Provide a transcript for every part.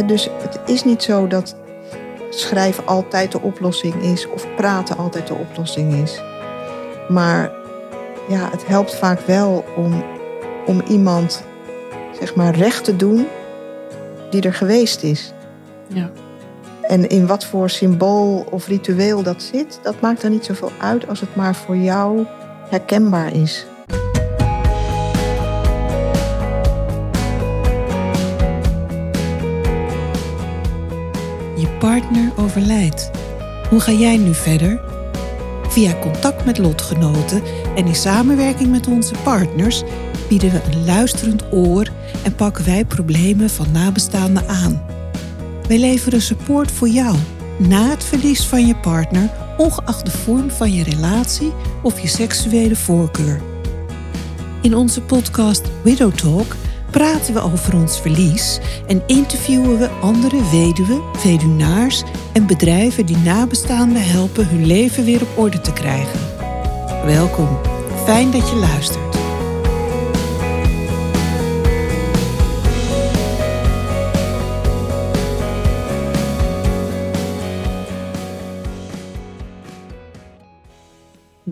dus het is niet zo dat schrijven altijd de oplossing is of praten altijd de oplossing is. Maar ja, het helpt vaak wel om, om iemand zeg maar recht te doen die er geweest is. Ja. En in wat voor symbool of ritueel dat zit, dat maakt er niet zoveel uit als het maar voor jou herkenbaar is. Partner overlijdt. Hoe ga jij nu verder? Via contact met lotgenoten en in samenwerking met onze partners bieden we een luisterend oor en pakken wij problemen van nabestaanden aan. Wij leveren support voor jou na het verlies van je partner, ongeacht de vorm van je relatie of je seksuele voorkeur. In onze podcast Widow Talk praten we over ons verlies en interviewen we andere weduwen, weduwnaars en bedrijven die nabestaanden helpen hun leven weer op orde te krijgen. Welkom, fijn dat je luistert.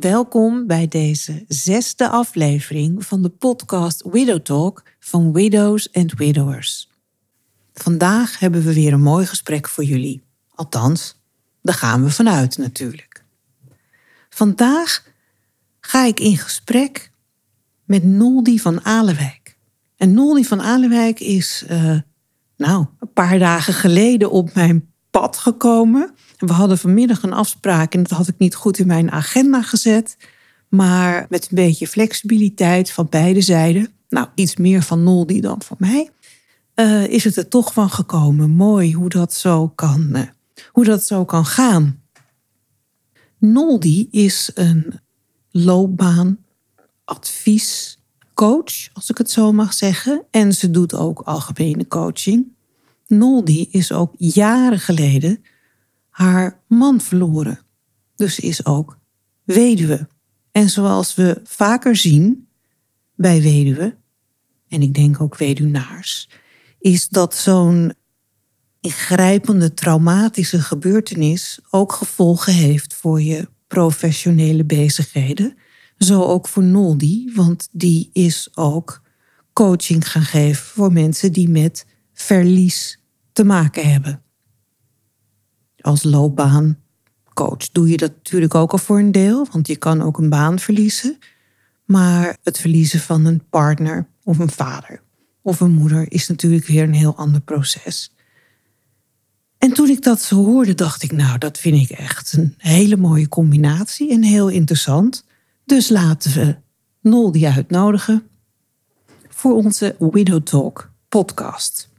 Welkom bij deze zesde aflevering van de podcast Widow Talk van Widows and Widowers. Vandaag hebben we weer een mooi gesprek voor jullie. Althans, daar gaan we vanuit natuurlijk. Vandaag ga ik in gesprek met Noldi van Alewijk. En Noldi van Alewijk is, uh, nou, een paar dagen geleden op mijn pad gekomen. We hadden vanmiddag een afspraak en dat had ik niet goed in mijn agenda gezet. Maar met een beetje flexibiliteit van beide zijden, nou iets meer van Noldi dan van mij, uh, is het er toch van gekomen. Mooi hoe dat zo kan, uh, hoe dat zo kan gaan. Noldi is een loopbaanadviescoach, als ik het zo mag zeggen. En ze doet ook algemene coaching. Noldi is ook jaren geleden haar man verloren. Dus ze is ook weduwe. En zoals we vaker zien bij weduwen, en ik denk ook weduwnaars, is dat zo'n ingrijpende, traumatische gebeurtenis ook gevolgen heeft voor je professionele bezigheden. Zo ook voor Noldi, want die is ook coaching gaan geven voor mensen die met verlies te maken hebben. Als loopbaancoach doe je dat natuurlijk ook al voor een deel, want je kan ook een baan verliezen. Maar het verliezen van een partner of een vader of een moeder is natuurlijk weer een heel ander proces. En toen ik dat hoorde, dacht ik, nou, dat vind ik echt een hele mooie combinatie en heel interessant. Dus laten we Noldi uitnodigen voor onze Widow Talk podcast.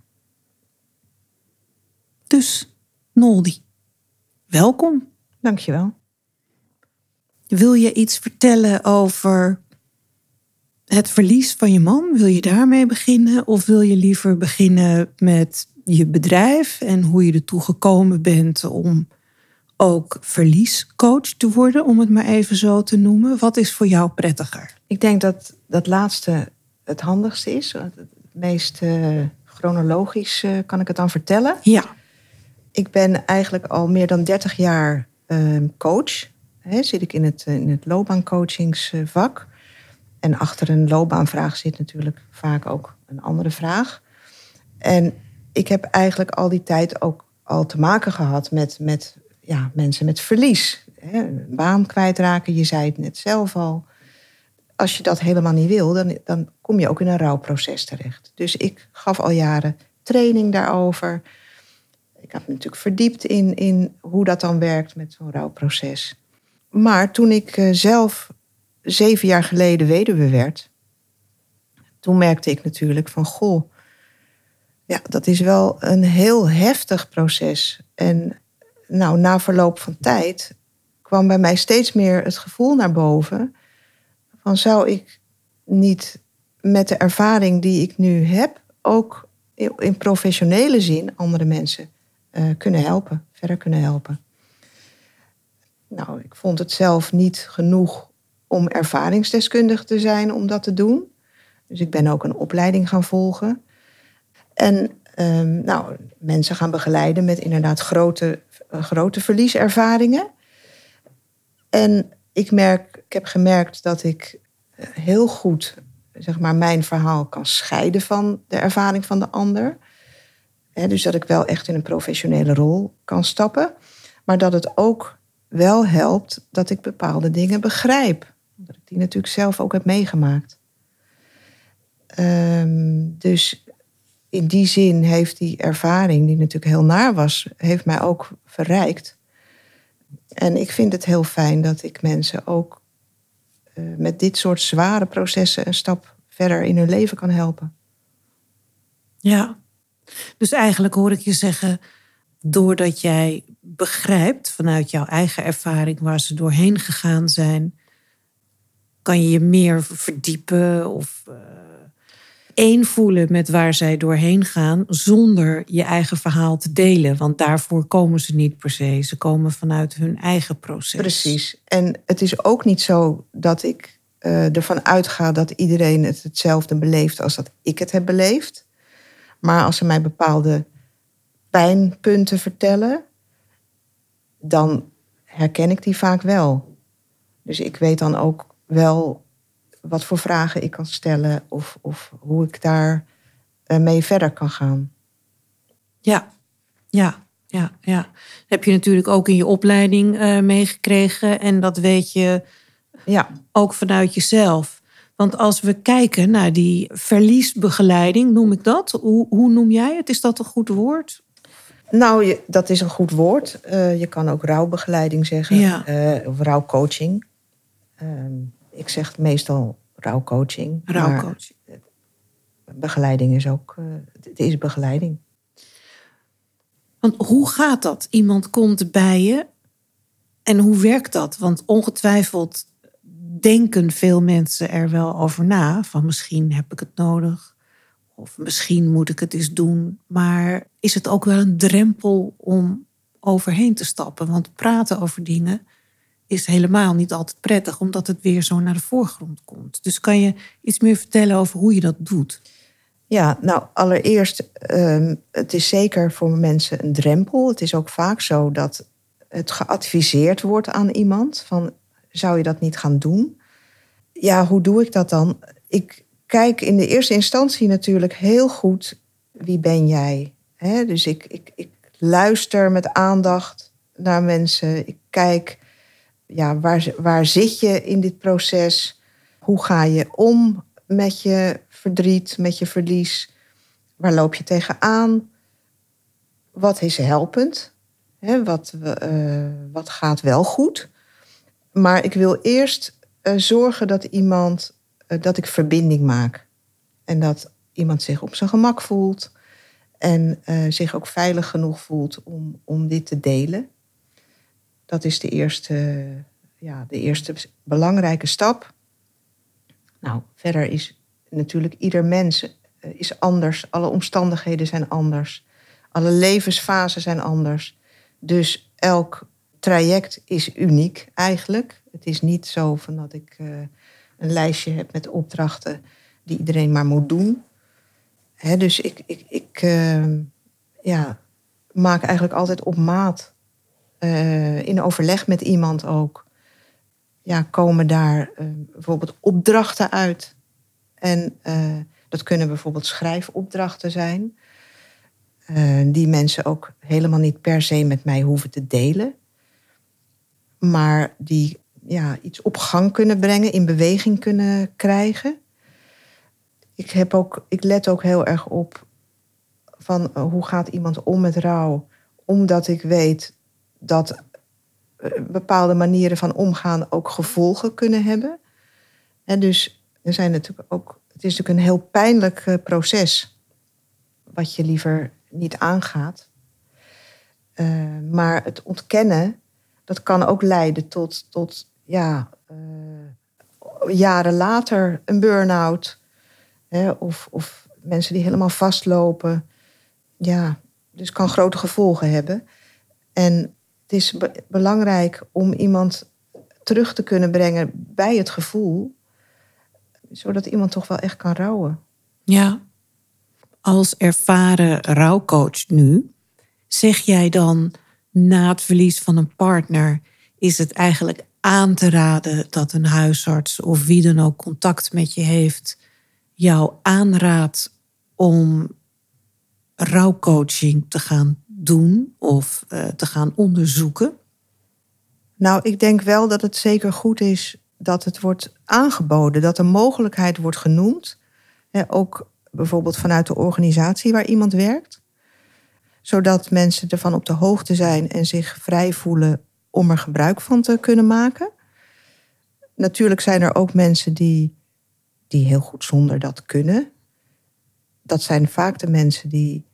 Dus, Noldi, welkom. Dankjewel. Wil je iets vertellen over het verlies van je man? Wil je daarmee beginnen? Of wil je liever beginnen met je bedrijf en hoe je ertoe gekomen bent om ook verliescoach te worden, om het maar even zo te noemen? Wat is voor jou prettiger? Ik denk dat dat laatste het handigste is. Het meest uh, chronologisch uh, kan ik het dan vertellen. Ja ik ben eigenlijk al meer dan 30 jaar uh, coach. Zit ik in het, in het loopbaancoachingsvak. En achter een loopbaanvraag zit natuurlijk vaak ook een andere vraag. En ik heb eigenlijk al die tijd ook al te maken gehad met, met ja, mensen met verlies. He, een baan kwijtraken, je zei het net zelf al. Als je dat helemaal niet wil, dan, dan kom je ook in een rouwproces terecht. Dus ik gaf al jaren training daarover ik heb me natuurlijk verdiept in, in hoe dat dan werkt met zo'n rouwproces. Maar toen ik eh, zelf zeven jaar geleden weduwe werd, toen merkte ik natuurlijk van goh, ja, dat is wel een heel heftig proces. En nou, na verloop van tijd kwam bij mij steeds meer het gevoel naar boven van zou ik niet met de ervaring die ik nu heb ook in professionele zin andere mensen uh, kunnen helpen, verder kunnen helpen. Nou, ik vond het zelf niet genoeg om ervaringsdeskundig te zijn om dat te doen. Dus ik ben ook een opleiding gaan volgen. En ehm, nou, mensen gaan begeleiden met inderdaad grote, eh, grote verlieservaringen. En ik, merk, ik heb gemerkt dat ik eh, heel goed zeg maar, mijn verhaal kan scheiden van de ervaring van de ander. Dus dat ik wel echt in een professionele rol kan stappen. Maar dat het ook wel helpt dat ik bepaalde dingen begrijp. Dat ik die natuurlijk zelf ook heb meegemaakt. Ehm, dus in die zin heeft die ervaring, die natuurlijk heel naar was, heeft mij ook verrijkt. En ik vind het heel fijn dat ik mensen ook eh, met dit soort zware processen een stap verder in hun leven kan helpen. Ja, dus eigenlijk hoor ik je zeggen, doordat jij begrijpt vanuit jouw eigen ervaring waar ze doorheen gegaan zijn, kan je je meer verdiepen of uh, één voelen met waar zij doorheen gaan, zonder je eigen verhaal te delen. Want daarvoor komen ze niet per se. Ze komen vanuit hun eigen proces. Precies. En het is ook niet zo dat ik uh, ervan uitga dat iedereen het hetzelfde beleeft als dat ik het heb beleefd. Maar als ze mij bepaalde pijnpunten vertellen, dan herken ik die vaak wel. Dus ik weet dan ook wel wat voor vragen ik kan stellen of, of hoe ik daar eh, mee verder kan gaan. Ja, ja, ja, ja. Dat heb je natuurlijk ook in je opleiding uh, meegekregen en dat weet je ja. ook vanuit jezelf. Want als we kijken naar die verliesbegeleiding, noem ik dat? Hoe, hoe noem jij het? Is dat een goed woord? Nou, dat is een goed woord. Uh, je kan ook rouwbegeleiding zeggen. Ja. Uh, of rouwcoaching. Uh, ik zeg meestal rouwcoaching. Rouwcoaching. begeleiding is ook... Uh, het is begeleiding. Want hoe gaat dat? Iemand komt bij je. En hoe werkt dat? Want ongetwijfeld denken veel mensen er wel over na. Van misschien heb ik het nodig. Of misschien moet ik het eens doen. Maar is het ook wel een drempel om overheen te stappen? Want praten over dingen is helemaal niet altijd prettig, omdat het weer zo naar de voorgrond komt. Dus kan je iets meer vertellen over hoe je dat doet? Ja, nou allereerst, um, het is zeker voor mensen een drempel. Het is ook vaak zo dat het geadviseerd wordt aan iemand van zou je dat niet gaan doen? Ja, hoe doe ik dat dan? Ik kijk in de eerste instantie natuurlijk heel goed wie ben jij. He, dus ik, ik, ik luister met aandacht naar mensen. Ik kijk, ja, waar, waar zit je in dit proces? Hoe ga je om met je verdriet, met je verlies? Waar loop je tegenaan? Wat is helpend? He, wat, uh, wat gaat wel goed? Maar ik wil eerst uh, zorgen dat iemand, uh, dat ik verbinding maak. En dat iemand zich op zijn gemak voelt. En uh, zich ook veilig genoeg voelt om, om dit te delen. Dat is de eerste, ja, de eerste belangrijke stap. Nou, verder is natuurlijk ieder mens is anders. Alle omstandigheden zijn anders. Alle levensfasen zijn anders. Dus elk traject is uniek eigenlijk. Het is niet zo van dat ik uh, een lijstje heb met opdrachten die iedereen maar moet doen. Hè, dus ik, ik, ik uh, ja, maak eigenlijk altijd op maat, uh, in overleg met iemand ook, ja, komen daar bijvoorbeeld opdrachten uit. En dat kunnen bijvoorbeeld schrijfopdrachten zijn. die mensen ook helemaal niet per se met mij hoeven te delen maar die ja, iets op gang kunnen brengen, in beweging kunnen krijgen. Ik, heb ook, ik let ook heel erg op van uh, hoe gaat iemand om met rouw, omdat ik weet dat uh, bepaalde manieren van omgaan ook gevolgen kunnen hebben. En dus er zijn natuurlijk ook, het is natuurlijk een heel pijnlijk uh, proces, wat je liever niet aangaat. maar het ontkennen dat kan ook leiden tot, tot ja, uh, jaren later een burn-out. Of, of mensen die helemaal vastlopen. Ja, dus kan grote gevolgen hebben. En het is belangrijk om iemand terug te kunnen brengen bij het gevoel, zodat iemand toch wel echt kan rouwen. Ja. Als ervaren rouwcoach nu, zeg jij dan na het verlies van een partner, is het eigenlijk aan te raden dat een huisarts of wie dan ook contact met je heeft, jou aanraadt om rouwcoaching te gaan doen of uh, te gaan onderzoeken? Nou, ik denk wel dat het zeker goed is dat het wordt aangeboden, dat de mogelijkheid wordt genoemd. Hè, ook bijvoorbeeld vanuit de organisatie waar iemand werkt. Zodat mensen ervan op de hoogte zijn en zich vrij voelen om er gebruik van te kunnen maken. Natuurlijk zijn er ook mensen die, die heel goed zonder dat kunnen. Dat zijn vaak de mensen die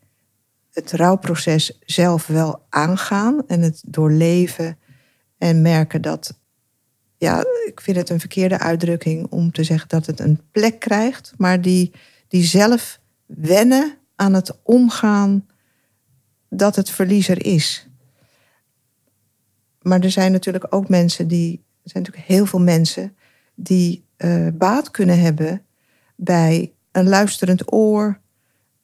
het rouwproces zelf wel aangaan en het doorleven en merken dat, ja, ik vind het een verkeerde uitdrukking om te zeggen dat het een plek krijgt, maar die, die zelf wennen aan het omgaan dat het verliezer is. Maar er zijn natuurlijk ook mensen die, er zijn natuurlijk heel veel mensen die uh, baat kunnen hebben bij een luisterend oor,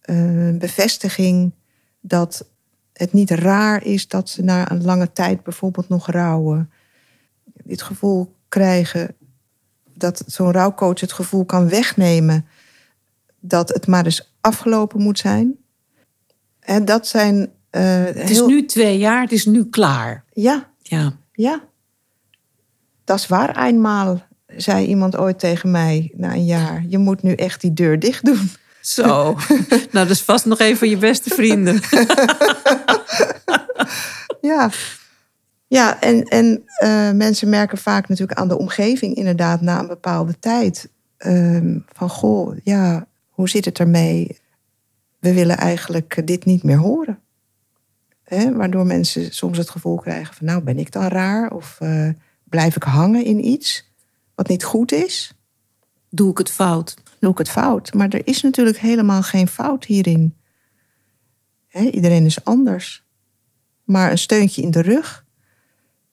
uh, bevestiging dat het niet raar is dat ze na een lange tijd bijvoorbeeld nog rouwen. Dit gevoel krijgen dat zo'n rouwcoach het gevoel kan wegnemen dat het maar eens afgelopen moet zijn. En dat zijn. Uh, het is nu twee jaar, het is nu klaar. Ja. Ja. Ja. Dat is waar eenmaal, zei iemand ooit tegen mij na een jaar. Je moet nu echt die deur dicht doen. Zo. nou, dat is vast nog een van je beste vrienden. ja. Ja, en, en uh, mensen merken vaak natuurlijk aan de omgeving inderdaad na een bepaalde tijd. Uh, van goh, ja, hoe zit het ermee? We willen eigenlijk dit niet meer horen. Waardoor mensen soms het gevoel krijgen van nou ben ik dan raar? Of uh, blijf ik hangen in iets wat niet goed is? Doe ik het fout? Doe ik het fout? Maar er is natuurlijk helemaal geen fout hierin. Iedereen is anders maar een steuntje in de rug.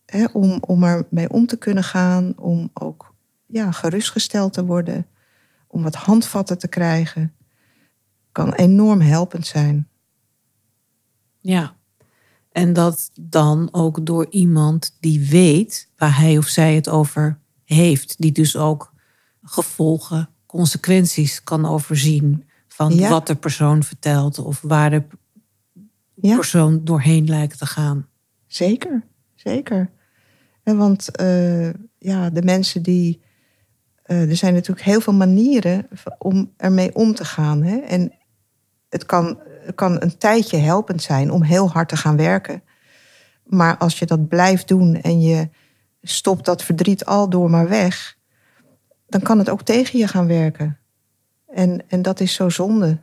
Hè, om, om er mee om te kunnen gaan, om ook ja, gerustgesteld te worden, om wat handvatten te krijgen, kan enorm helpend zijn. Ja, en dat dan ook door iemand die weet waar hij of zij het over heeft, die dus ook gevolgen, consequenties kan overzien van wat de persoon vertelt of waar de ja. persoon doorheen lijkt te gaan. Zeker, zeker. En want uh, ja, de mensen die. Uh, er zijn natuurlijk heel veel manieren om ermee om te gaan. Hè? En het kan, kan een tijdje helpend zijn om heel hard te gaan werken. Maar als je dat blijft doen en je stopt dat verdriet al door maar weg, dan kan het ook tegen je gaan werken. En, en dat is zo zonde.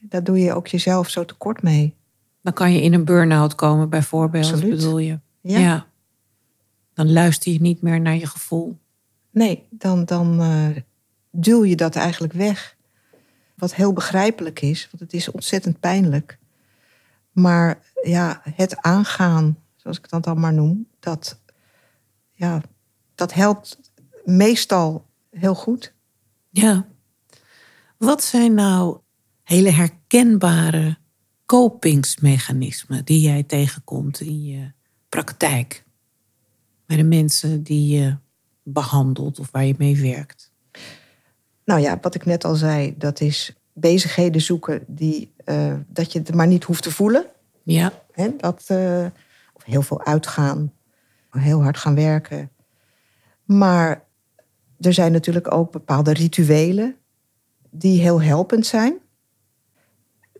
Daar doe je ook jezelf zo tekort mee. Dan kan je in een burn-out komen, bijvoorbeeld, Absoluut. bedoel je? Ja. Dan luister je niet meer naar je gevoel. Nee, dan, dan uh, duw je dat eigenlijk weg. Wat heel begrijpelijk is, want het is ontzettend pijnlijk. Maar ja, het aangaan, zoals ik dat dan maar noem, dat, ja, dat helpt meestal heel goed. Ja. Wat zijn nou hele herkenbare kopingsmechanismen die jij tegenkomt in je praktijk? Bij de mensen die je behandelt of waar je mee werkt? Nou ja, wat ik net al zei, dat is bezigheden zoeken die, uh, dat je het maar niet hoeft te voelen. Ja. He, dat, uh, of heel veel uitgaan, heel hard gaan werken. Maar er zijn natuurlijk ook bepaalde rituelen die heel helpend zijn.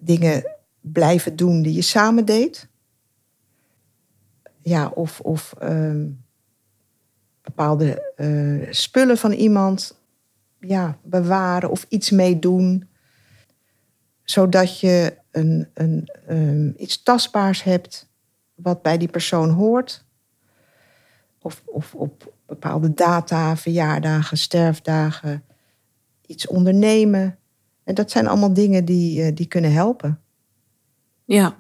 Dingen blijven doen die je samen deed. Ja, of, of uh, bepaalde uh, spullen van iemand ja, bewaren of iets mee doen. Zodat je een, een, um, iets tastbaars hebt wat bij die persoon hoort. Of, of op bepaalde data, verjaardagen, sterfdagen, iets ondernemen. En dat zijn allemaal dingen die, uh, die kunnen helpen. Ja.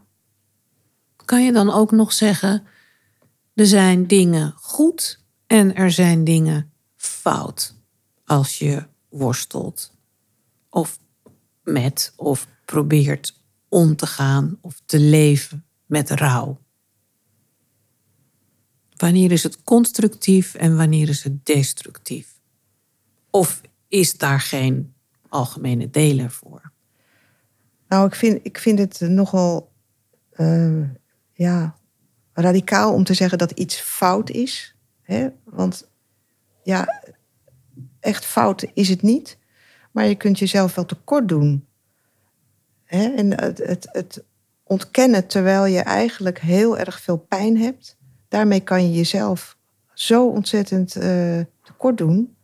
Kan je dan ook nog zeggen, er zijn dingen goed en er zijn dingen fout als je worstelt? Of met of probeert om te gaan of te leven met rouw? Wanneer is het constructief en wanneer is het destructief? Of is daar geen algemene deler voor? Nou, ik vind, ik vind het nogal uh, ja, radicaal om te zeggen dat iets fout is. Hè? Want ja, echt fout is het niet. Maar je kunt jezelf wel tekort doen. En het, het, het ontkennen terwijl je eigenlijk heel erg veel pijn hebt. Daarmee kan je jezelf zo ontzettend uh, tekort doen.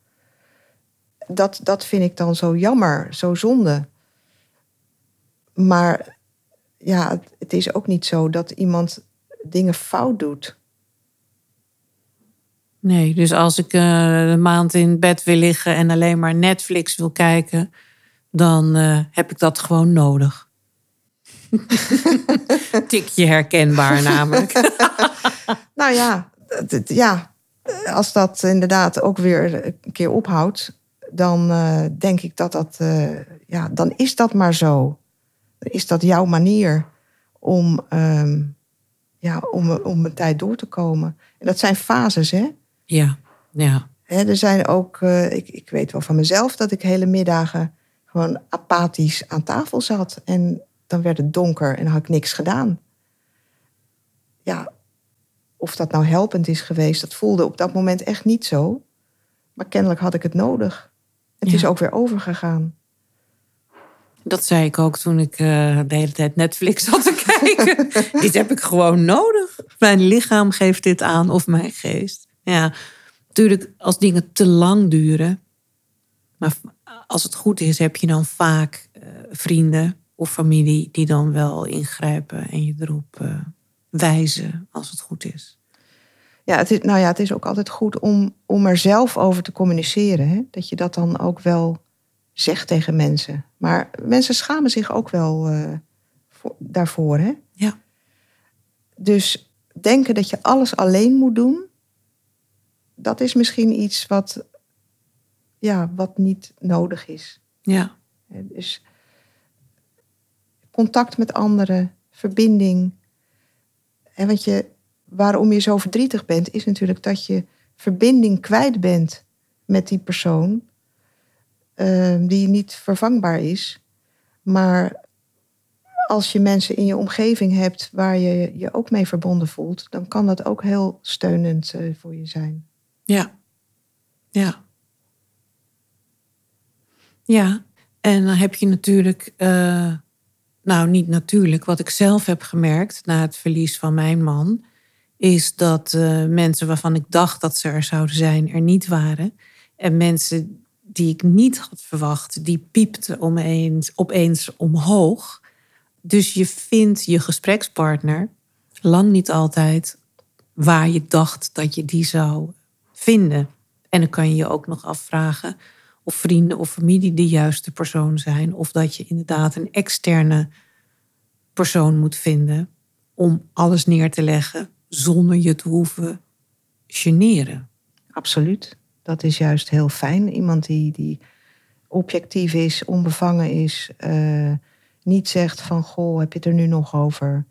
Dat, dat vind ik dan zo jammer, zo zonde. Maar ja, het is ook niet zo dat iemand dingen fout doet. Nee, dus als ik uh, een maand in bed wil liggen en alleen maar Netflix wil kijken, dan uh, heb ik dat gewoon nodig. Tikje herkenbaar namelijk. nou ja, ja, als dat inderdaad ook weer een keer ophoudt, dan uh, denk ik dat dat, ja, dan is dat maar zo. Is dat jouw manier om, um, ja, om, om een tijd door te komen? En dat zijn fases, hè? Ja, ja. er zijn ook, uh, ik, ik weet wel van mezelf dat ik hele middagen gewoon apathisch aan tafel zat. En dan werd het donker en had ik niks gedaan. Ja, of dat nou helpend is geweest, dat voelde op dat moment echt niet zo. Maar kennelijk had ik het nodig. Het is ook weer overgegaan. Dat zei ik ook toen ik uh, de hele tijd Netflix zat te kijken. dit heb ik gewoon nodig. Mijn lichaam geeft dit aan of mijn geest. Ja, natuurlijk als dingen te lang duren. Maar als het goed is, heb je dan vaak uh, vrienden of familie die dan wel ingrijpen en je erop uh, wijzen als het goed is. Ja, het is, nou ja, het is ook altijd goed om, om er zelf over te communiceren. Hè? Dat je dat dan ook wel zegt tegen mensen. Maar mensen schamen zich ook wel uh, voor, daarvoor. Hè? Ja. Dus denken dat je alles alleen moet doen, dat is misschien iets wat, ja, wat niet nodig is. Ja. Dus contact met anderen, verbinding. En want je, waarom je zo verdrietig bent, is natuurlijk dat je verbinding kwijt bent met die persoon, uh, die niet vervangbaar is. Maar als je mensen in je omgeving hebt waar je je ook mee verbonden voelt, dan kan dat ook heel steunend uh, voor je zijn. Ja. Ja. Ja, en dan heb je natuurlijk, uh, nou niet natuurlijk, wat ik zelf heb gemerkt na het verlies van mijn man, is dat uh, mensen waarvan ik dacht dat ze er zouden zijn, er niet waren. En mensen die ik niet had verwacht, die piepten opeens, opeens omhoog. Dus je vindt je gesprekspartner lang niet altijd waar je dacht dat je die zou vinden. En dan kan je je ook nog afvragen of vrienden of familie de juiste persoon zijn. Of dat je inderdaad een externe persoon moet vinden om alles neer te leggen zonder je te hoeven generen. Absoluut. Dat is juist heel fijn. Iemand die, die objectief is, onbevangen is, uh, niet zegt van goh, heb je het er nu nog over?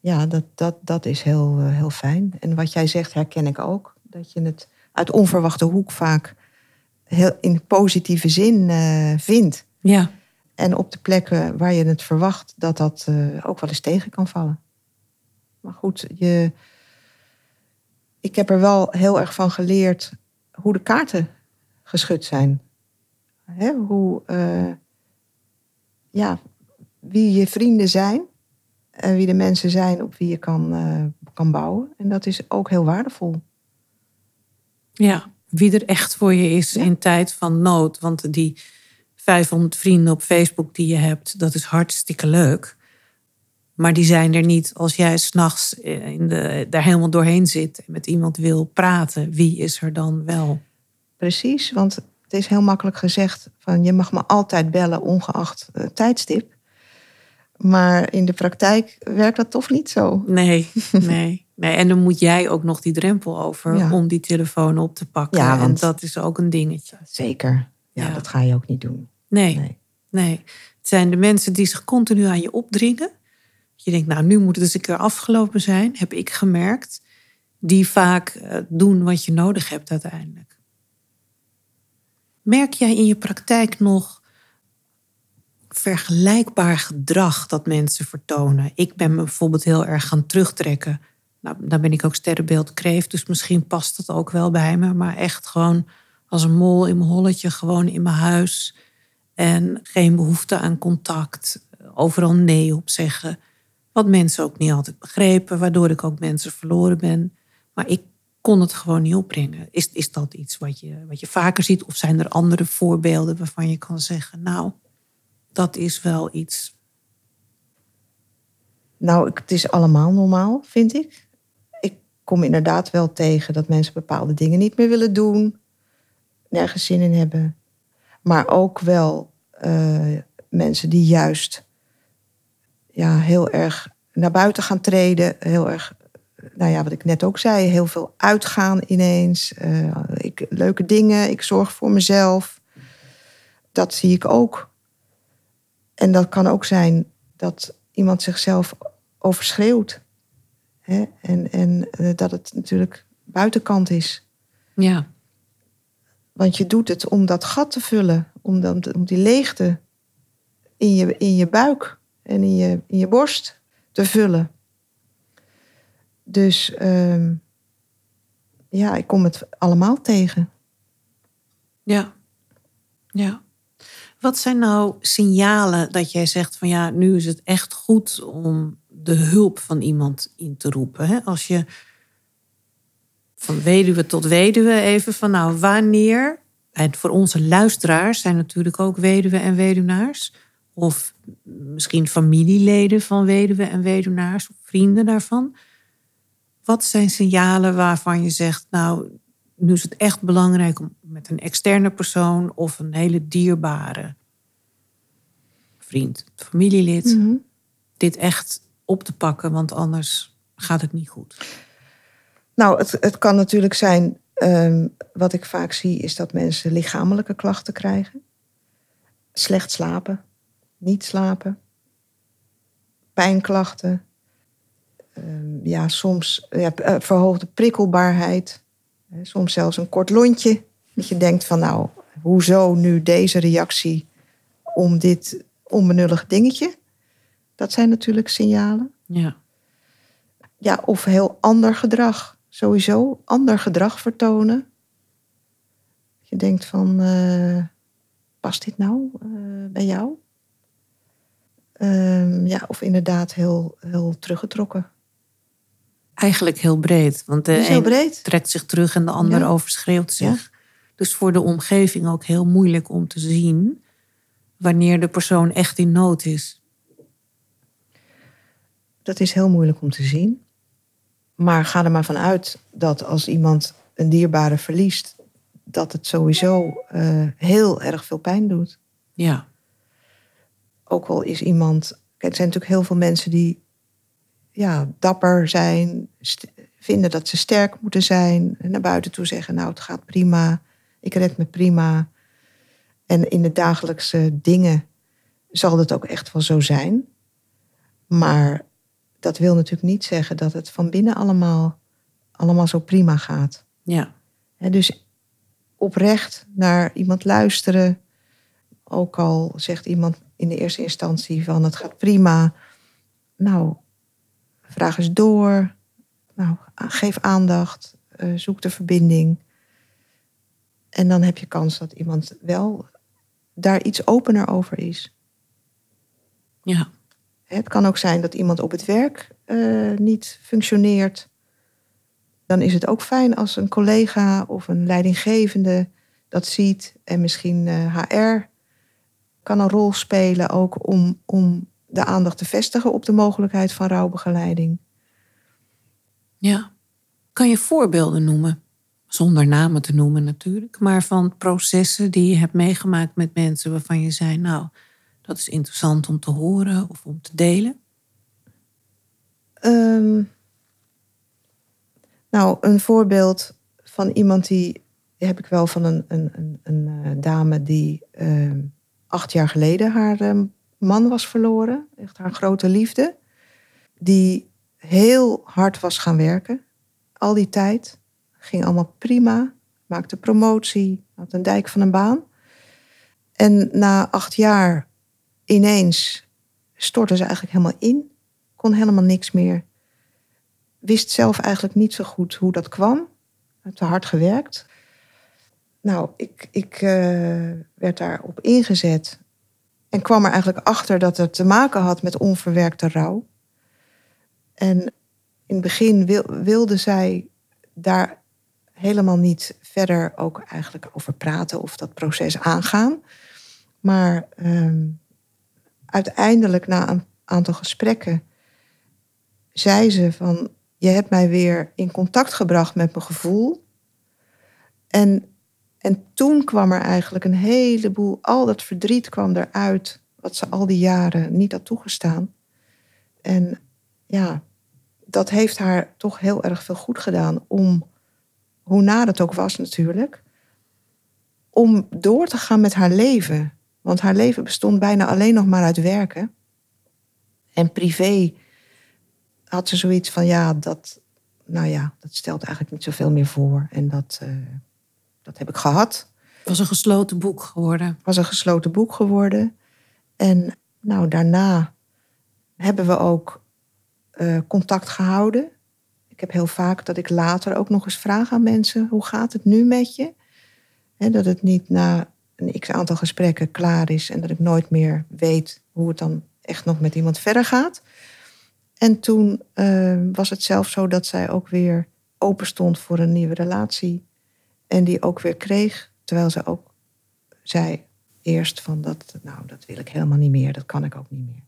Ja, dat, dat, dat is heel, uh, heel fijn. En wat jij zegt herken ik ook. Dat je het uit onverwachte hoek vaak heel in positieve zin uh, vindt. Ja. En op de plekken waar je het verwacht, dat dat uh, ook wel eens tegen kan vallen. Maar goed, je, ik heb er wel heel erg van geleerd hoe de kaarten geschud zijn. Hè? Hoe, uh, ja, wie je vrienden zijn en wie de mensen zijn op wie je kan, kan bouwen. En dat is ook heel waardevol. Ja, wie er echt voor je is in tijd van nood. Want die 500 vrienden op Facebook die je hebt, dat is hartstikke leuk. Maar die zijn er niet als jij s'nachts daar helemaal doorheen zit en met iemand wil praten. Wie is er dan wel? Precies, want het is heel makkelijk gezegd van je mag me altijd bellen ongeacht uh, tijdstip. Maar in de praktijk werkt dat toch niet zo. Nee, nee. Nee, en dan moet jij ook nog die drempel over om die telefoon op te pakken. Ja, want en dat is ook een dingetje. Zeker. Ja, dat ga je ook niet doen. Nee. nee. Nee, het zijn de mensen die zich continu aan je opdringen. Je denkt, nou, nu moet het eens een keer afgelopen zijn, heb ik gemerkt. Die vaak eh, doen wat je nodig hebt uiteindelijk. Merk jij in je praktijk nog vergelijkbaar gedrag dat mensen vertonen? Ik ben me bijvoorbeeld heel erg gaan terugtrekken. Nou, dan ben ik ook sterrenbeeld kreeft, dus misschien past het ook wel bij me. Maar echt gewoon als een mol in mijn holletje, gewoon in mijn huis. En geen behoefte aan contact. Overal nee op zeggen. Wat mensen ook niet altijd begrepen, waardoor ik ook mensen verloren ben. Maar ik kon het gewoon niet opbrengen. Is, is dat iets wat je, wat je vaker ziet? Of zijn er andere voorbeelden waarvan je kan zeggen, nou, dat is wel iets. Nou, het is allemaal normaal, vind ik. Ik kom inderdaad wel tegen dat mensen bepaalde dingen niet meer willen doen, nergens zin in hebben. Maar ook wel uh, mensen die juist ja, heel erg naar buiten gaan treden, heel erg nou ja, wat ik net ook zei, heel veel uitgaan ineens. Uh, ik, leuke dingen, ik zorg voor mezelf. Dat zie ik ook. En dat kan ook zijn dat iemand zichzelf overschreeuwt. Hè? En, en uh, dat het natuurlijk buitenkant is. Ja. Want je doet het om dat gat te vullen, om, om, om die leegte in je, in je buik en in je, in je borst te vullen. Dus uh, ja, ik kom het allemaal tegen. Ja. Ja. Wat zijn nou signalen dat jij zegt van ja, nu is het echt goed om de hulp van iemand in te roepen? Hè? Als je van weduwe tot weduwe even van nou, wanneer, en voor onze luisteraars zijn natuurlijk ook weduwe en weduwnaars, of misschien familieleden van weduwe en weduwnaars, of vrienden daarvan. Wat zijn signalen waarvan je zegt, nou, nu is het echt belangrijk om met een externe persoon of een hele dierbare vriend, familielid, mhm. dit echt op te pakken, want anders gaat het niet goed? Nou, het, het kan natuurlijk zijn, um, wat ik vaak zie, is dat mensen lichamelijke klachten krijgen. Slecht slapen, niet slapen, pijnklachten, Ehm, ja, soms ja, eh, verhoogde prikkelbaarheid. Soms zelfs een kort lontje. Dat je denkt van nou, hoezo nu deze reactie om dit onbenullig dingetje? Dat zijn natuurlijk signalen. Ja. Ja, of heel ander gedrag. Sowieso ander gedrag vertonen. Je denkt van, uh, past dit nou uh, bij jou? Um, ja, of inderdaad heel, heel teruggetrokken. Eigenlijk heel breed. Want de heel breed. trekt zich terug en de ander overschreeuwt zich. Dus voor de omgeving ook heel moeilijk om te zien wanneer de persoon echt in nood is. Dat is heel moeilijk om te zien. Maar ga er maar vanuit dat als iemand een dierbare verliest, dat het sowieso uh, heel erg veel pijn doet. Ja. Ook al is iemand. Kijk, er zijn natuurlijk heel veel mensen die ja, dapper zijn, vinden dat ze sterk moeten zijn. En naar buiten toe zeggen, nou het gaat prima, ik red me prima. En in de dagelijkse dingen zal dat ook echt wel zo zijn. Maar dat wil natuurlijk niet zeggen dat het van binnen allemaal, allemaal zo prima gaat. Ja. dus oprecht naar iemand luisteren. Ook al zegt iemand in de eerste instantie van het gaat prima. Nou, Vraag eens door. Nou, geef aandacht. Uh, zoek de verbinding. En dan heb je kans dat iemand wel daar iets opener over is. Ja. Het kan ook zijn dat iemand op het werk uh, niet functioneert. Dan is het ook fijn als een collega of een leidinggevende dat ziet. En misschien uh, HR kan een rol spelen ook om, om de aandacht te vestigen op de mogelijkheid van rouwbegeleiding. Ja. Kan je voorbeelden noemen? Zonder namen te noemen natuurlijk, maar van processen die je hebt meegemaakt met mensen waarvan je zei, nou, dat is interessant om te horen of om te delen? Um, nou, een voorbeeld van iemand die heb ik wel van een, een, een, een eh, dame die uh, acht jaar geleden haar ehm, man was verloren. Echt haar grote liefde. Die heel hard was gaan werken. Al die tijd. Ging allemaal prima. Maakte promotie. Had een dijk van een baan. En na acht jaar ineens stortte ze eigenlijk helemaal in. Kon helemaal niks meer. Wist zelf eigenlijk niet zo goed hoe dat kwam. Te hard gewerkt. Nou, ik, ik uh, werd daarop ingezet. En kwam er eigenlijk achter dat het te maken had met onverwerkte rouw. En in het begin wilde zij daar helemaal niet verder ook eigenlijk over praten of dat proces aangaan. Maar ehm, uiteindelijk na een aantal gesprekken zei ze van je hebt mij weer in contact gebracht met mijn gevoel. En, en toen kwam er eigenlijk een heleboel, al dat verdriet kwam eruit, wat ze al die jaren niet had toegestaan. En ja, dat heeft haar toch heel erg veel goed gedaan om, hoe na het ook was natuurlijk, om door te gaan met haar leven. Want haar leven bestond bijna alleen nog maar uit werken. En privé had ze zoiets van, ja, dat, nou ja, dat stelt eigenlijk niet zoveel meer voor. En dat, uh, dat heb ik gehad. Het was een gesloten boek geworden. Het was een gesloten boek geworden. En nou, daarna hebben we ook uh, contact gehouden. Ik heb heel vaak dat ik later ook nog eens vraag aan mensen: hoe gaat het nu met je? He, dat het niet na een x aantal gesprekken klaar is en dat ik nooit meer weet hoe het dan echt nog met iemand verder gaat. En toen uh, was het zelfs zo dat zij ook weer open stond voor een nieuwe relatie. En die ook weer kreeg, terwijl ze ook zei eerst van dat, nou, dat wil ik helemaal niet meer, dat kan ik ook niet meer.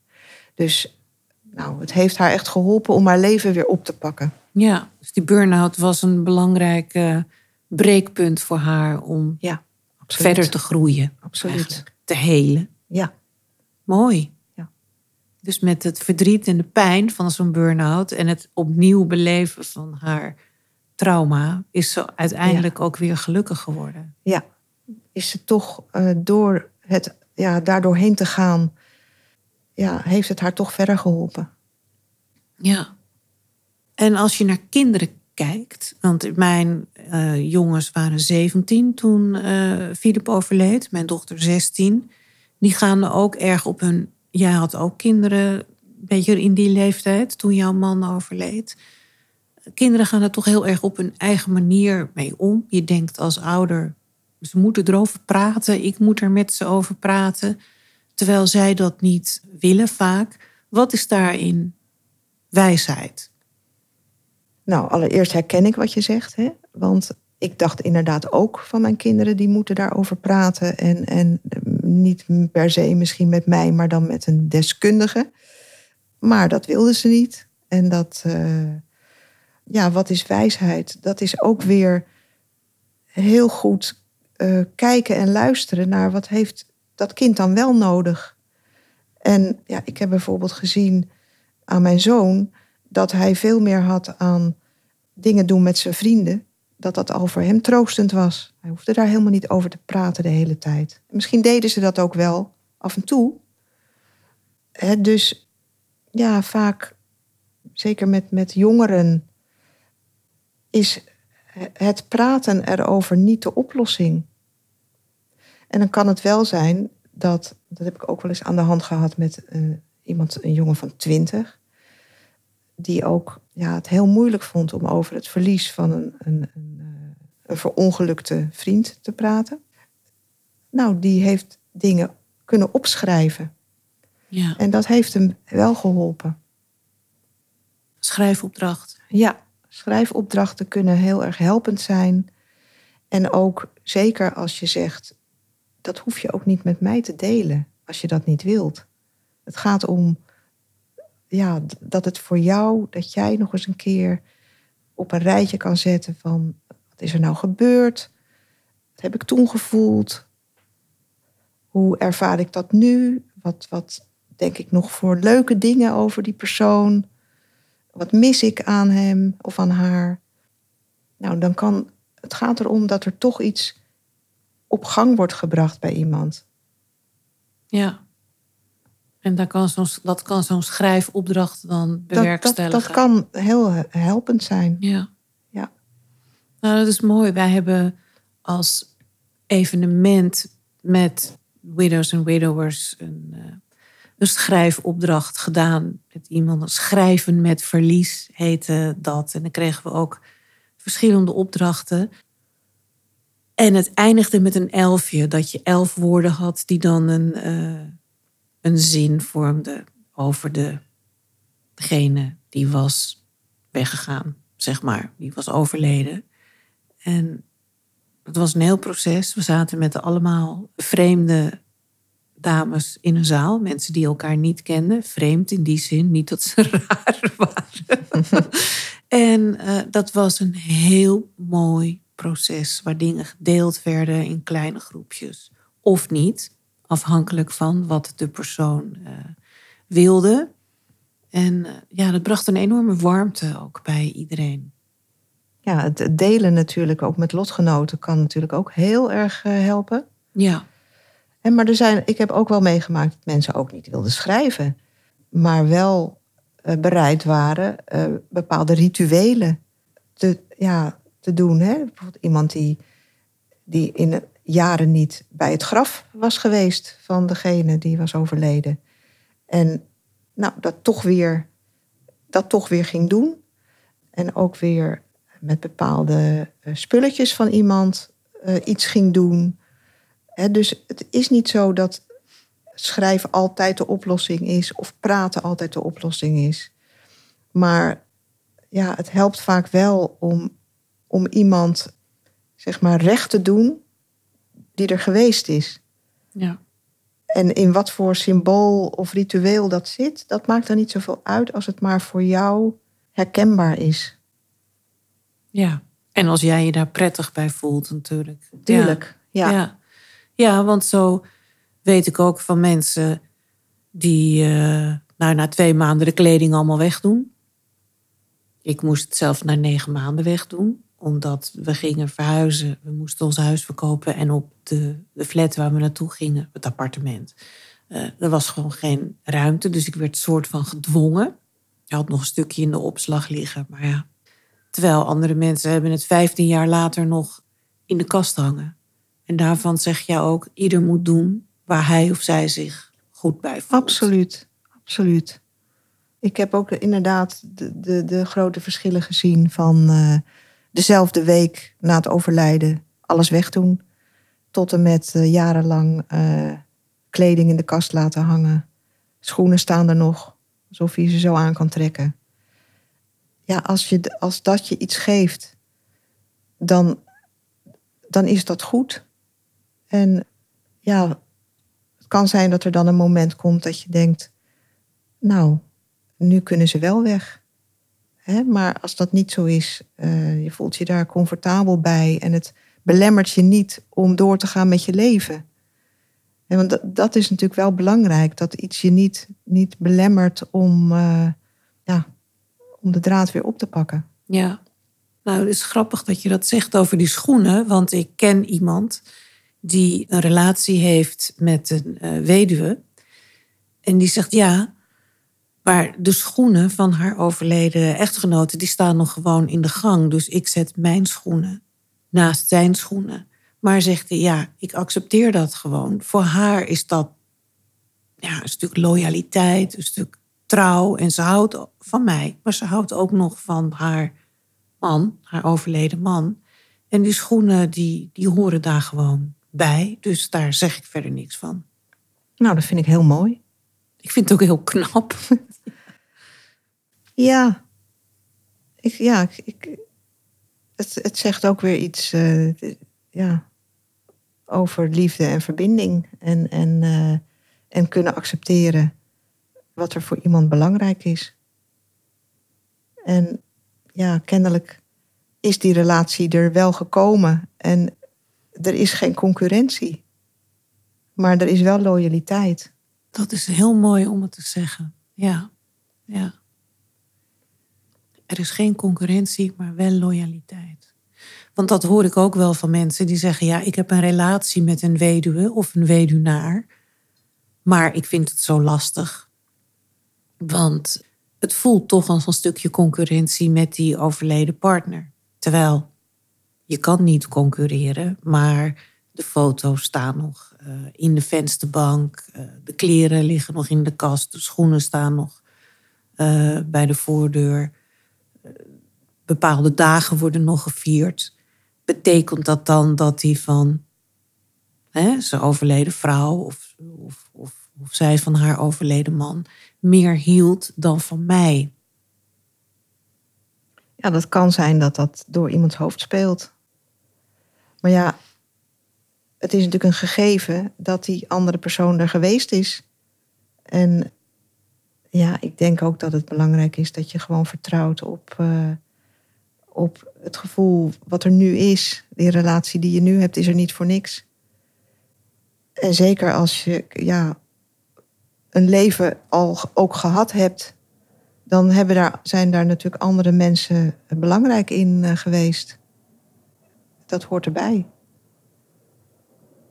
Dus nou, het heeft haar echt geholpen om haar leven weer op te pakken. Ja, dus die burn-out was een belangrijk uh, breekpunt voor haar om ja, verder te groeien. Absoluut. Te helen. Ja. Mooi. Dus met het verdriet en de pijn van zo'n burn-out en het opnieuw beleven van haar trauma, is ze uiteindelijk ook weer gelukkig geworden. Ja, is ze toch uh, door het ja, daardoor heen te gaan, ja, heeft het haar toch verder geholpen. Ja. En als je naar kinderen kijkt, want mijn uh, jongens waren 17 toen uh, Philip overleed, mijn dochter 16, die gaan ook erg op hun jij had ook kinderen, een beetje in die leeftijd, toen jouw man overleed. Kinderen gaan er toch heel erg op hun eigen manier mee om. Je denkt als ouder, ze moeten erover praten, ik moet er met ze over praten. Terwijl zij dat niet willen vaak. Wat is daarin wijsheid? Nou, allereerst herken ik wat je zegt. Hè? Want ik dacht inderdaad ook van mijn kinderen, die moeten daarover praten. En, en niet per se misschien met mij, maar dan met een deskundige. Maar dat wilden ze niet. En dat, uh, ja, wat is wijsheid? Dat is ook weer heel goed uh, kijken en luisteren naar wat heeft dat kind dan wel nodig. En ja, ik heb bijvoorbeeld gezien aan mijn zoon dat hij veel meer had aan dingen doen met zijn vrienden dat dat al voor hem troostend was. Hij hoefde daar helemaal niet over te praten de hele tijd. Misschien deden ze dat ook wel af en toe. dus ja, vaak, zeker met, met jongeren, is het praten erover niet de oplossing. En dan kan het wel zijn dat, dat heb ik ook wel eens aan de hand gehad met uh, iemand, een jongen van twintig, die ook ja, het heel moeilijk vond om over het verlies van een, een, een, eh, een verongelukte vriend te praten. Nou, die heeft dingen kunnen opschrijven. Ja. En dat heeft hem wel geholpen. Schrijfopdracht. Ja, schrijfopdrachten kunnen heel erg helpend zijn. En ook zeker als je zegt, dat hoef je ook niet met mij te delen als je dat niet wilt. Het gaat om ja, dat het voor jou, dat jij nog eens een keer op een rijtje kan zetten van wat is er nou gebeurd? Wat heb ik toen gevoeld? Hoe ervaar ik dat nu? Wat, wat denk ik nog voor leuke dingen over die persoon? Wat mis ik aan hem of aan haar? Nou, dan kan het gaat erom dat er toch iets op gang wordt gebracht bij iemand. Ja. En daar kan zo'n, dat kan zo'n schrijfopdracht dan bewerkstelligen. Dat, dat, dat kan heel helpend zijn. Ja. Ja. Nou, dat is mooi. Wij hebben als evenement met Widows and Widowers een, uh, een schrijfopdracht gedaan. Met iemand, schrijven met verlies heette dat. En dan kregen we ook verschillende opdrachten. En het eindigde met een elfje, dat je elf woorden had die dan een, uh, een zin vormden over de, degene die was weggegaan, zeg maar, die was overleden. En het was een heel proces. We zaten met allemaal vreemde dames in een zaal, mensen die elkaar niet kenden. Vreemd in die zin, niet dat ze raar waren. en uh, dat was een heel mooi proces waar dingen gedeeld werden in kleine groepjes. Of niet, afhankelijk van wat de persoon uh, wilde. En uh, ja, dat bracht een enorme warmte ook bij iedereen. Ja, het delen natuurlijk ook met lotgenoten kan natuurlijk ook heel erg helpen. Ja. En maar er zijn, ik heb ook wel meegemaakt dat mensen ook niet wilden schrijven, maar wel bereid waren bepaalde rituelen te, ja, te doen. Hè? Bijvoorbeeld iemand die, die in jaren niet bij het graf was geweest van degene die was overleden. En nou, dat toch weer, dat toch weer ging doen. En ook weer met bepaalde eh, spulletjes van iemand iets ging doen. Dus het is niet zo dat schrijven altijd de oplossing is of praten altijd de oplossing is. Maar ja, het helpt vaak wel om om iemand zeg maar recht te doen die er geweest is. Ja. En in wat voor symbool of ritueel dat zit, dat maakt er niet zoveel uit als het maar voor jou herkenbaar is. Ja, en als jij je daar prettig bij voelt natuurlijk. Tuurlijk, ja. Ja, ja. Want zo weet ik ook van mensen die uh, nou, na twee maanden de kleding allemaal wegdoen. Ik moest het zelf na negen maanden wegdoen omdat we gingen verhuizen. We moesten ons huis verkopen. En op de, de flat waar we naartoe gingen, het appartement, uh, er was gewoon geen ruimte. Dus ik werd soort van gedwongen. Je had nog een stukje in de opslag liggen. Maar ja. Terwijl andere mensen hebben het 15 jaar later nog in de kast hangen. En daarvan zeg je ook, ieder moet doen waar hij of zij zich goed bij voelt. Absoluut, absoluut. Ik heb ook inderdaad de, de, de grote verschillen gezien van... Uh, dezelfde week na het overlijden alles wegdoen. Tot en met uh, jarenlang uh, kleding in de kast laten hangen. Schoenen staan er nog, alsof je ze zo aan kan trekken. Ja, als, je, als dat je iets geeft, dan, dan is dat goed. En ja, het kan zijn dat er dan een moment komt dat je denkt, nou, nu kunnen ze wel weg. Hè? Maar als dat niet zo is, uh, je voelt je daar comfortabel bij en het belemmert je niet om door te gaan met je leven. En want dat, is natuurlijk wel belangrijk, dat iets je niet, niet belemmert om, uh, ja, om de draad weer op te pakken. Ja, nou het is grappig dat je dat zegt over die schoenen, want ik ken iemand die een relatie heeft met een uh, weduwe. En die zegt ja, maar de schoenen van haar overleden echtgenote, die staan nog gewoon in de gang. Dus ik zet mijn schoenen naast zijn schoenen. Maar zegt ja, ik accepteer dat gewoon. Voor haar is dat ja, een stuk loyaliteit, een stuk trouw. En ze houdt van mij, maar ze houdt ook nog van haar man, haar overleden man. En die schoenen, die, die horen daar gewoon bij. Dus daar zeg ik verder niks van. Nou, dat vind ik heel mooi. Ik vind het ook heel knap. ja. Ik, ja, ik, het, het zegt ook weer iets uh, ja, over liefde en verbinding. En, en, uh, en kunnen accepteren wat er voor iemand belangrijk is. En ja, kennelijk is die relatie er wel gekomen. En er is geen concurrentie. Maar er is wel loyaliteit. Dat is heel mooi om het te zeggen. Ja, ja. Er is geen concurrentie, maar wel loyaliteit. Want dat hoor ik ook wel van mensen die zeggen: ja, ik heb een relatie met een weduwe of een weduwnaar. Maar ik vind het zo lastig. Want het voelt toch als een stukje concurrentie met die overleden partner. Terwijl je kan niet concurreren, maar de foto's staan nog uh, in de vensterbank. Uh, de kleren liggen nog in de kast. De schoenen staan nog uh, bij de voordeur. bepaalde dagen worden nog gevierd. Betekent dat dan dat hij van hè, zijn overleden vrouw of, of, of, of zij van haar overleden man meer hield dan van mij? Ja, dat kan zijn dat dat door iemands hoofd speelt. Maar ja, het is natuurlijk een gegeven dat die andere persoon er geweest is. En ja, ik denk ook dat het belangrijk is dat je gewoon vertrouwt op, uh, op het gevoel wat er nu is. Die relatie die je nu hebt, is er niet voor niks. En zeker als je ja, een leven al ook gehad hebt, dan daar, zijn daar natuurlijk andere mensen belangrijk in uh, geweest. Dat hoort erbij.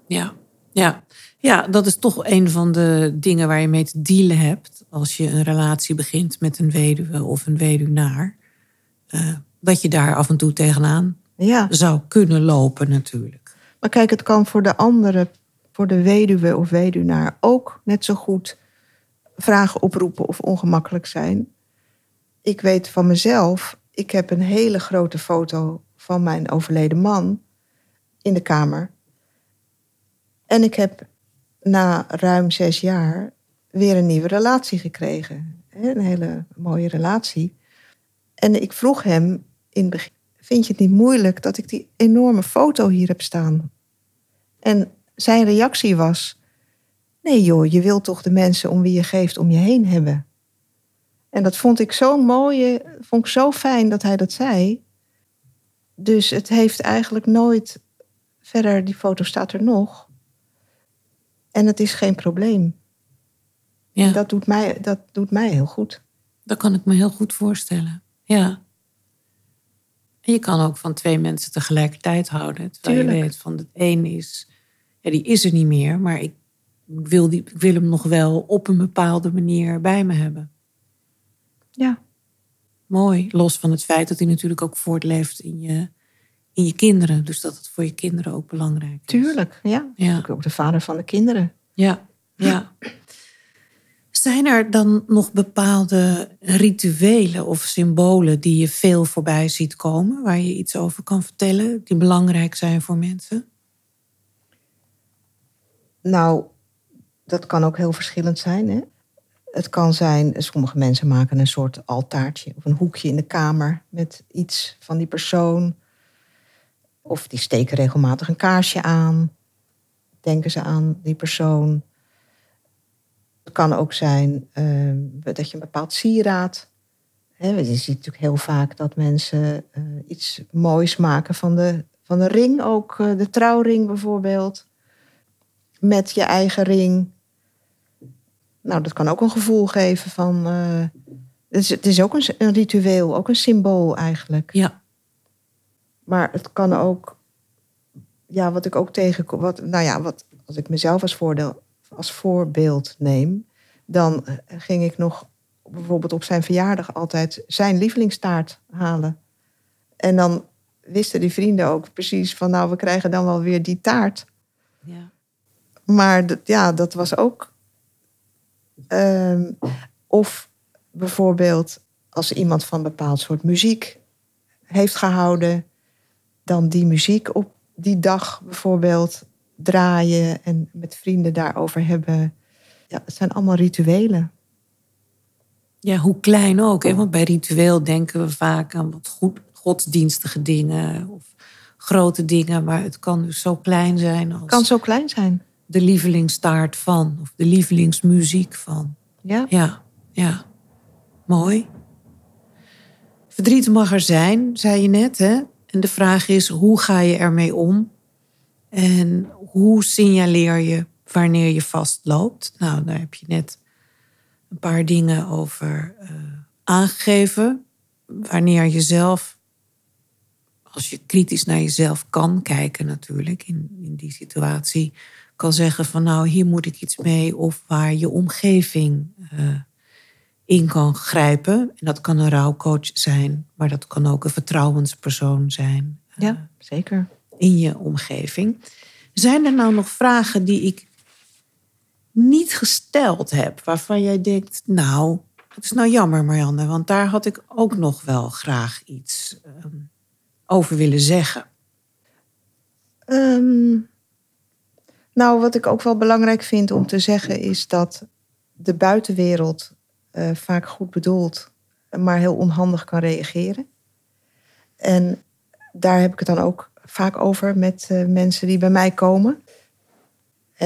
Ja, ja. ja, dat is toch een van de dingen waar je mee te dealen hebt als je een relatie begint met een weduwe of een weduwnaar. Uh, dat je daar af en toe tegenaan ja. zou kunnen lopen natuurlijk. Maar kijk, het kan voor de andere, voor de weduwe of weduwnaar ook net zo goed vragen oproepen of ongemakkelijk zijn. Ik weet van mezelf, ik heb een hele grote foto van mijn overleden man in de kamer. En ik heb na ruim zes jaar weer een nieuwe relatie gekregen. Een hele mooie relatie. En ik vroeg hem in het begin: Vind je het niet moeilijk dat ik die enorme foto hier heb staan? En zijn reactie was: Nee, joh, je wilt toch de mensen om wie je geeft om je heen hebben. En dat vond ik zo mooi, vond ik zo fijn dat hij dat zei. Dus het heeft eigenlijk nooit verder, die foto staat er nog. En het is geen probleem. Ja. dat, doet mij, dat doet mij heel goed. Dat kan ik me heel goed voorstellen. Ja. En je kan ook van twee mensen tegelijkertijd houden. Terwijl je weet van het een is, ja, die is er niet meer, maar ik wil, die, ik wil hem nog wel op een bepaalde manier bij me hebben. Ja. Mooi. Los van het feit dat hij natuurlijk ook voortleeft in je, in je kinderen. Dus dat het voor je kinderen ook belangrijk is. Tuurlijk, ja. ja. Ook de vader van de kinderen. Ja, ja. Zijn er dan nog bepaalde rituelen of symbolen die je veel voorbij ziet komen, waar je iets over kan vertellen, die belangrijk zijn voor mensen? Nou, dat kan ook heel verschillend zijn. Hè? Het kan zijn, sommige mensen maken een soort altaartje of een hoekje in de kamer met iets van die persoon. Of die steken regelmatig een kaarsje aan. Denken ze aan die persoon. Het kan ook zijn uh, dat je een bepaald sieraad. Hè, je ziet natuurlijk heel vaak dat mensen uh, iets moois maken van de, van de ring, ook uh, de trouwring bijvoorbeeld. Met je eigen ring. Nou, dat kan ook een gevoel geven van. Uh, het, is, het is ook een, een ritueel, ook een symbool eigenlijk. Ja. Maar het kan ook, ja, wat ik ook tegenkom, wat, nou ja, wat, als ik mezelf als, voordeel, als voorbeeld neem, dan eh, ging ik nog bijvoorbeeld op zijn verjaardag altijd zijn lievelingstaart halen. En dan wisten die vrienden ook precies van, nou, we krijgen dan wel weer die taart. Ja. Maar ja, dat was ook. Um, of bijvoorbeeld als iemand van een bepaald soort muziek heeft gehouden, dan die muziek op die dag bijvoorbeeld draaien en met vrienden daarover hebben. Ja, het zijn allemaal rituelen. Ja, hoe klein ook. Hè? Want bij ritueel denken we vaak aan wat goed, godsdienstige dingen of grote dingen. Maar het kan dus zo klein zijn. Als het kan zo klein zijn. De lievelingstaart van of de lievelingsmuziek van. Ja. Ja, ja. Mooi. Verdriet mag er zijn, zei je net. Hè? En de vraag is, hoe ga je ermee om? En hoe signaleer je wanneer je vastloopt? Nou, daar heb je net een paar dingen over uh, aangegeven. Wanneer je zelf, als je kritisch naar jezelf kan kijken natuurlijk in, in die situatie, kan zeggen van nou, hier moet ik iets mee. Of waar je omgeving uh, in kan grijpen. En dat kan een rouwcoach zijn, maar dat kan ook een vertrouwenspersoon zijn. Ja, zeker. In je omgeving. Zijn er nou nog vragen die ik niet gesteld heb, waarvan jij denkt, nou, het is nou jammer, Marianne, want daar had ik ook nog wel graag iets ehm, over willen zeggen. Ehm, nou, wat ik ook wel belangrijk vind om te zeggen is dat de buitenwereld uh, vaak goed bedoeld, maar heel onhandig kan reageren. En daar heb ik het dan ook vaak over met uh, mensen die bij mij komen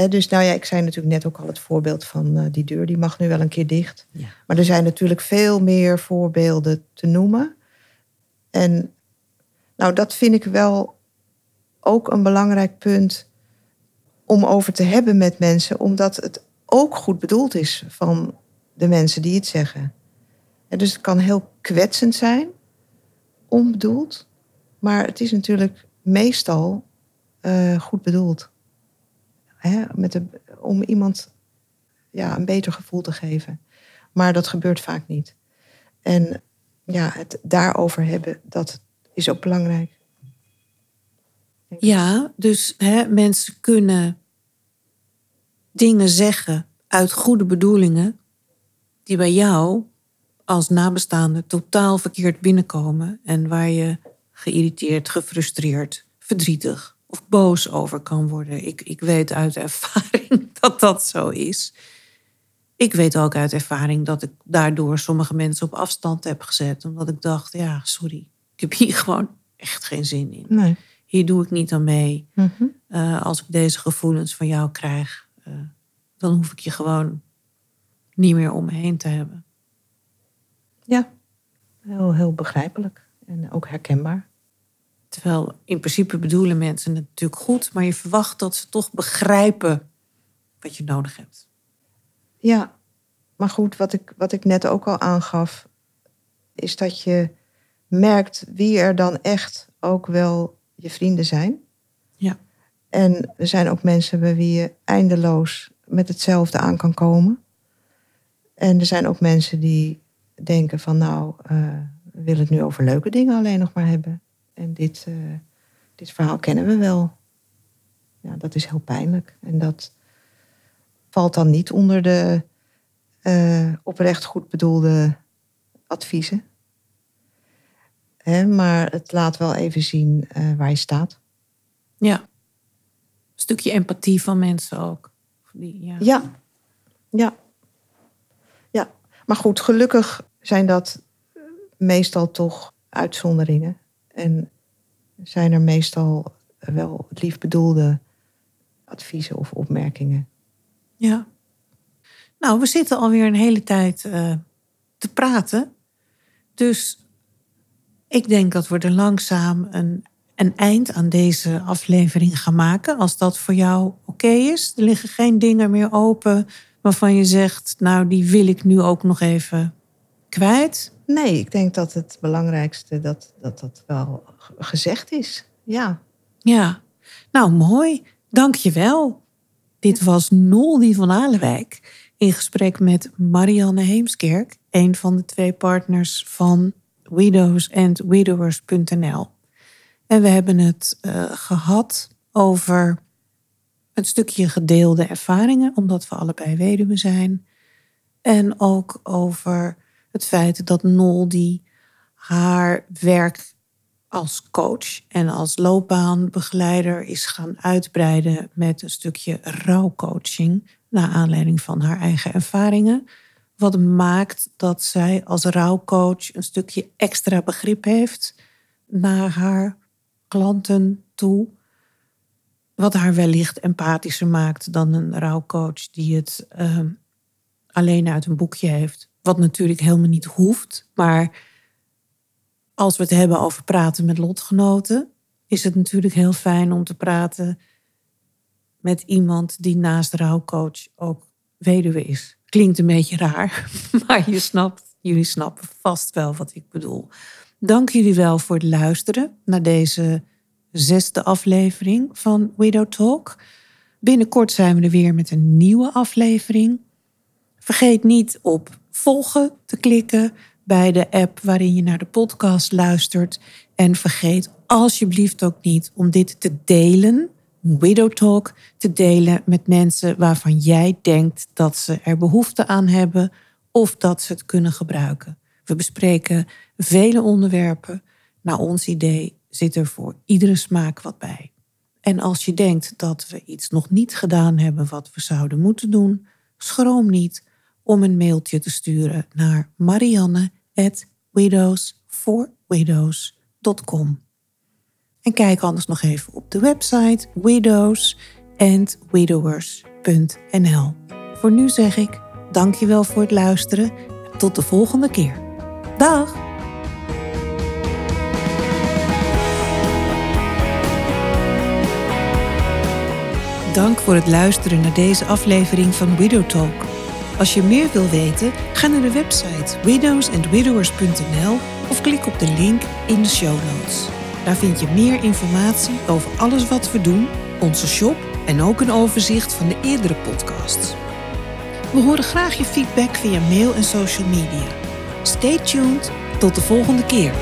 dus nou ja, ik zei natuurlijk net ook al het voorbeeld van uh, die deur, die mag nu wel een keer dicht. Ja. Maar er zijn natuurlijk veel meer voorbeelden te noemen. En nou, dat vind ik wel ook een belangrijk punt om over te hebben met mensen, omdat het ook goed bedoeld is van de mensen die het zeggen. En dus het kan heel kwetsend zijn, onbedoeld, maar het is natuurlijk meestal uh, goed bedoeld hè, met om iemand ja, een beter gevoel te geven. Maar dat gebeurt vaak niet. En ja, het daarover hebben, dat is ook belangrijk. Ja, dus hè, mensen kunnen dingen zeggen uit goede bedoelingen, die bij jou als nabestaande totaal verkeerd binnenkomen en waar je geïrriteerd, gefrustreerd, verdrietig of boos over kan worden. Ik, ik weet uit ervaring dat dat zo is. Ik weet ook uit ervaring dat ik daardoor sommige mensen op afstand heb gezet. Omdat ik dacht, ja, sorry, ik heb hier gewoon echt geen zin in. Nee. Hier doe ik niet aan mee. Mhm. Eh, als ik deze gevoelens van jou krijg, uh, dan hoef ik je gewoon niet meer om me heen te hebben. Ja, heel, heel begrijpelijk en ook herkenbaar. Terwijl in principe bedoelen mensen het natuurlijk goed, maar je verwacht dat ze toch begrijpen wat je nodig hebt. Ja, maar goed, wat ik, wat ik net ook al aangaf, is dat je merkt wie er dan echt ook wel je vrienden zijn. Ja. En er zijn ook mensen bij wie je eindeloos met hetzelfde aan kan komen. En er zijn ook mensen die denken van nou, uh, we willen het nu over leuke dingen alleen nog maar hebben. En dit, uh, dit verhaal kennen we wel. Ja, dat is heel pijnlijk. En dat valt dan niet onder de uh, oprecht goed bedoelde adviezen. Hè, maar het laat wel even zien uh, waar je staat. Ja. Een stukje empathie van mensen ook. Die, ja. ja. Ja. Ja. Maar goed, gelukkig zijn dat meestal toch uitzonderingen. En zijn er meestal wel lief bedoelde adviezen of opmerkingen. Ja. Nou, we zitten alweer een hele tijd uh, te praten. Dus ik denk dat we er langzaam een, een eind aan deze aflevering gaan maken. Als dat voor jou oké is. Er liggen geen dingen meer open waarvan je zegt, nou, die wil ik nu ook nog even kwijt. Nee, ik denk dat het belangrijkste dat dat, dat wel gezegd is. Ja. Ja, nou mooi. Dank je wel. Dit was Noldi van Alenwijk in gesprek met Marianne Heemskerk, een van de twee partners van widowsandwidowers.nl. En we hebben het uh, gehad over een stukje gedeelde ervaringen, omdat we allebei weduwe zijn. En ook over het feit dat Noldi haar werk als coach en als loopbaanbegeleider is gaan uitbreiden met een stukje rouwcoaching naar aanleiding van haar eigen ervaringen. Wat maakt dat zij als rouwcoach een stukje extra begrip heeft naar haar klanten toe. Wat haar wellicht empathischer maakt dan een rouwcoach die het uh, alleen uit een boekje heeft. Wat natuurlijk helemaal niet hoeft. Maar als we het hebben over praten met lotgenoten, is het natuurlijk heel fijn om te praten met iemand die naast rouwcoach ook weduwe is. Klinkt een beetje raar, maar je snapt, jullie snappen vast wel wat ik bedoel. Dank jullie wel voor het luisteren naar deze zesde aflevering van Widow Talk. Binnenkort zijn we er weer met een nieuwe aflevering. Vergeet niet op volgen te klikken bij de app waarin je naar de podcast luistert. En vergeet alsjeblieft ook niet om dit te delen, Widow Talk, te delen met mensen waarvan jij denkt dat ze er behoefte aan hebben of dat ze het kunnen gebruiken. We bespreken vele onderwerpen. Naar ons idee zit er voor iedere smaak wat bij. En als je denkt dat we iets nog niet gedaan hebben wat we zouden moeten doen, schroom niet om een mailtje te sturen naar marianne@widowsforwidows.com. En kijk anders nog even op de website widowsandwidowers.nl. Voor nu zeg ik dankjewel voor het luisteren. Tot de volgende keer. Dag! Dank voor het luisteren naar deze aflevering van Widow Talk. Als je meer wil weten, ga naar de website widowsandwidowers.nl of klik op de link in de show notes. Daar vind je meer informatie over alles wat we doen, onze shop en ook een overzicht van de eerdere podcasts. We horen graag je feedback via mail en social media. Stay tuned, tot de volgende keer.